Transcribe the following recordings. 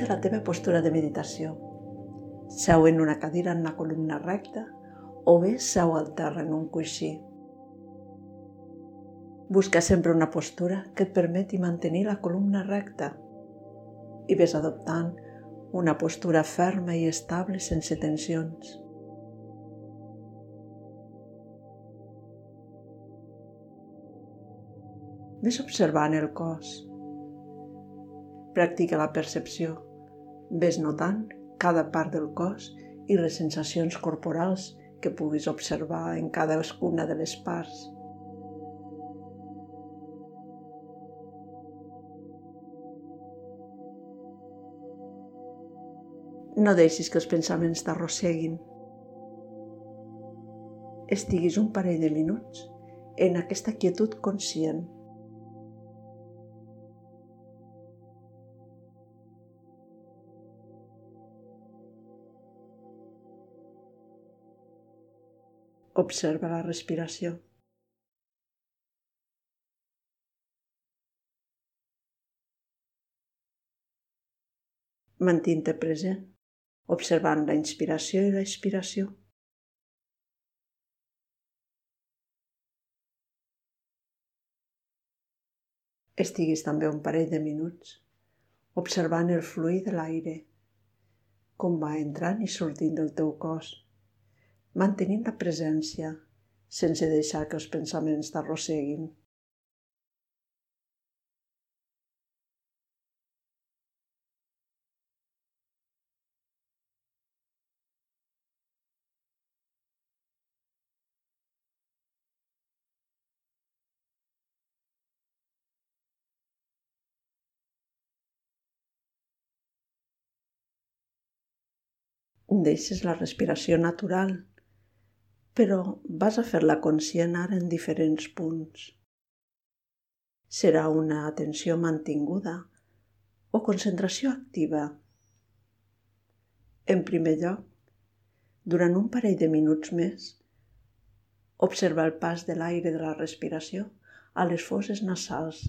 Adopta la teva postura de meditació. Seu en una cadira en la columna recta o bé seu al terra en un coixí. Busca sempre una postura que et permeti mantenir la columna recta i ves adoptant una postura ferma i estable sense tensions. Ves observant el cos. Practica la percepció. Ves notant cada part del cos i les sensacions corporals que puguis observar en cadascuna de les parts. No deixis que els pensaments t'arrosseguin. Estiguis un parell de minuts en aquesta quietud conscient. Observa la respiració. Mantint-te present, observant la inspiració i la expiració. Estiguis també un parell de minuts observant el fluir de l'aire, com va entrant i sortint del teu cos mantenint la presència sense deixar que els pensaments t'arrosseguin. Deixes la respiració natural però vas a fer-la conscient ara en diferents punts. Serà una atenció mantinguda o concentració activa. En primer lloc, durant un parell de minuts més, observa el pas de l'aire de la respiració a les fosses nasals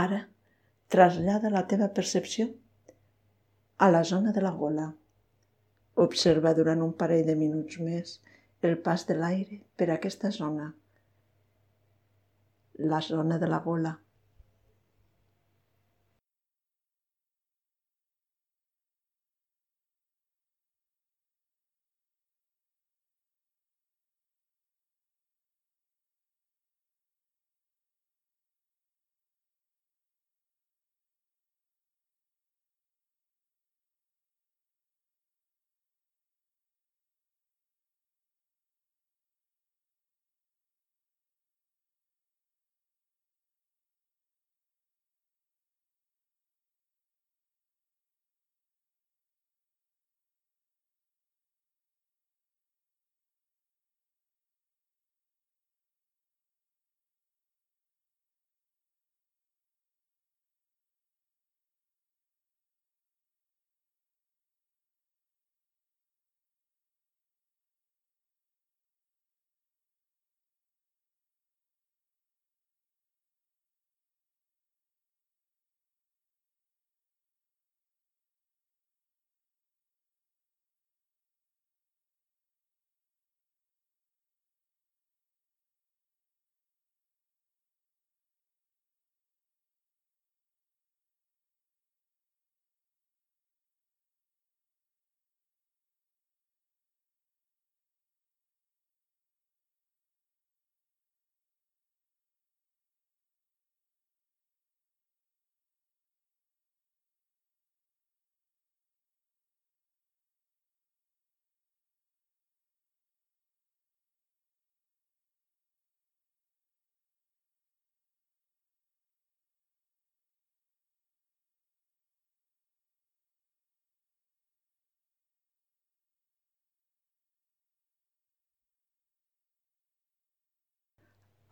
Ara, trasllada la teva percepció a la zona de la gola. Observa durant un parell de minuts més el pas de l'aire per aquesta zona, la zona de la gola.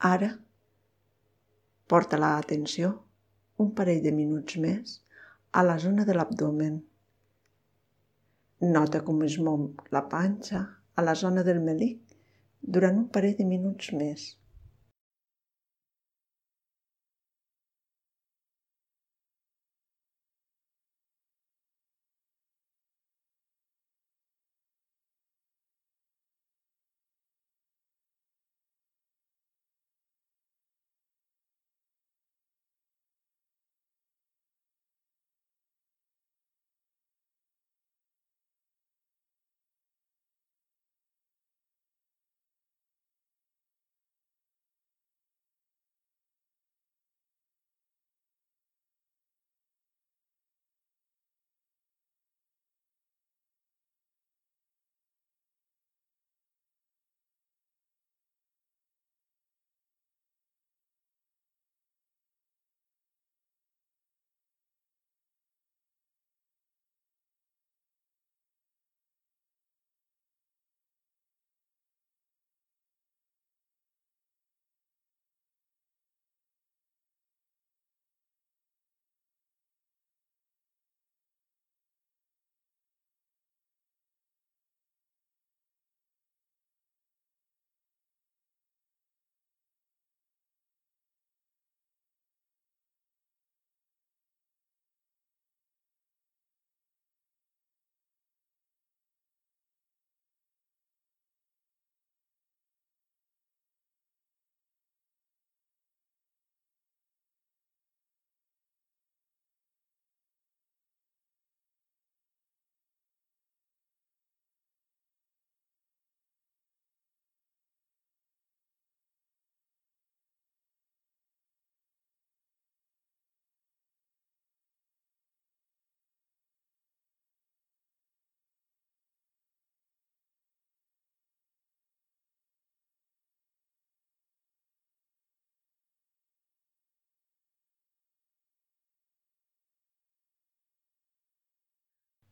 Ara, porta l'atenció un parell de minuts més a la zona de l'abdomen. Nota com es mou la panxa a la zona del melic durant un parell de minuts més.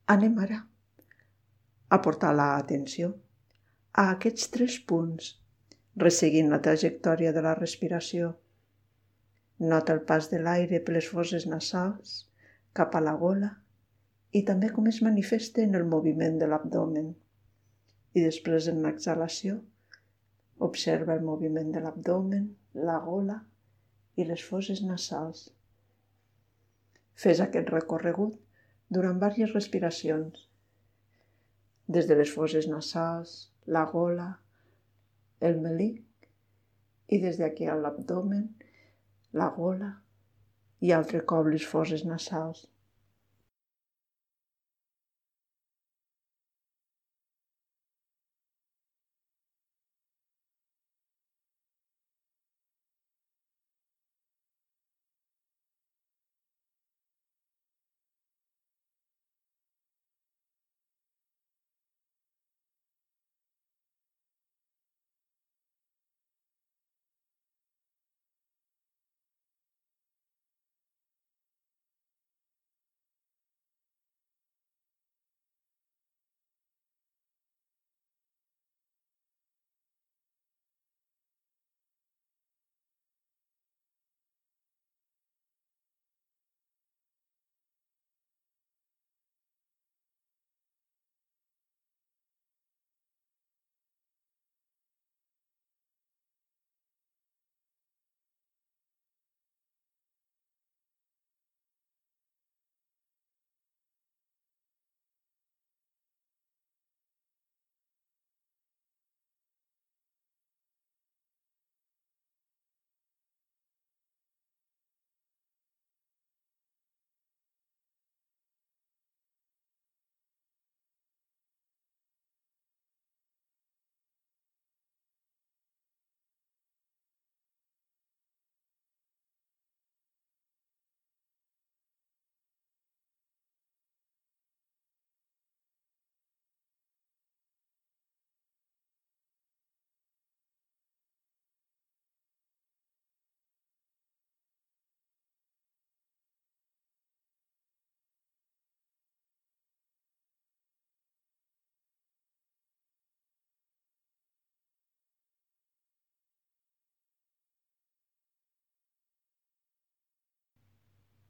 Anem ara a portar l'atenció a aquests tres punts, resseguint la trajectòria de la respiració. Nota el pas de l'aire per les fosses nasals cap a la gola i també com es manifesta en el moviment de l'abdomen. I després en l'exhalació observa el moviment de l'abdomen, la gola i les fosses nasals. Fes aquest recorregut durant diverses respiracions, des de les fosses nasals, la gola, el melic i des d'aquí a l'abdomen, la gola i altre cop les fosses nasals.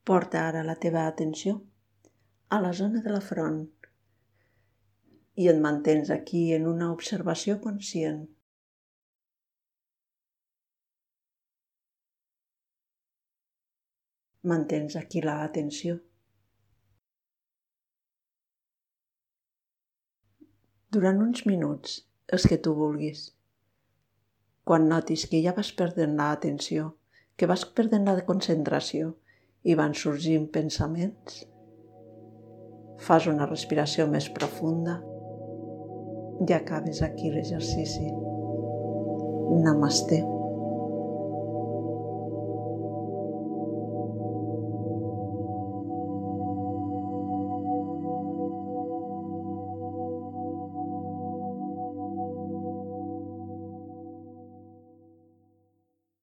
Porta ara la teva atenció a la zona de la front i et mantens aquí en una observació conscient. Mantens aquí la atenció. Durant uns minuts, els que tu vulguis. Quan notis que ja vas perdent l'atenció, que vas perdent la concentració i van sorgint pensaments, fas una respiració més profunda i acabes aquí l'exercici. Namaste.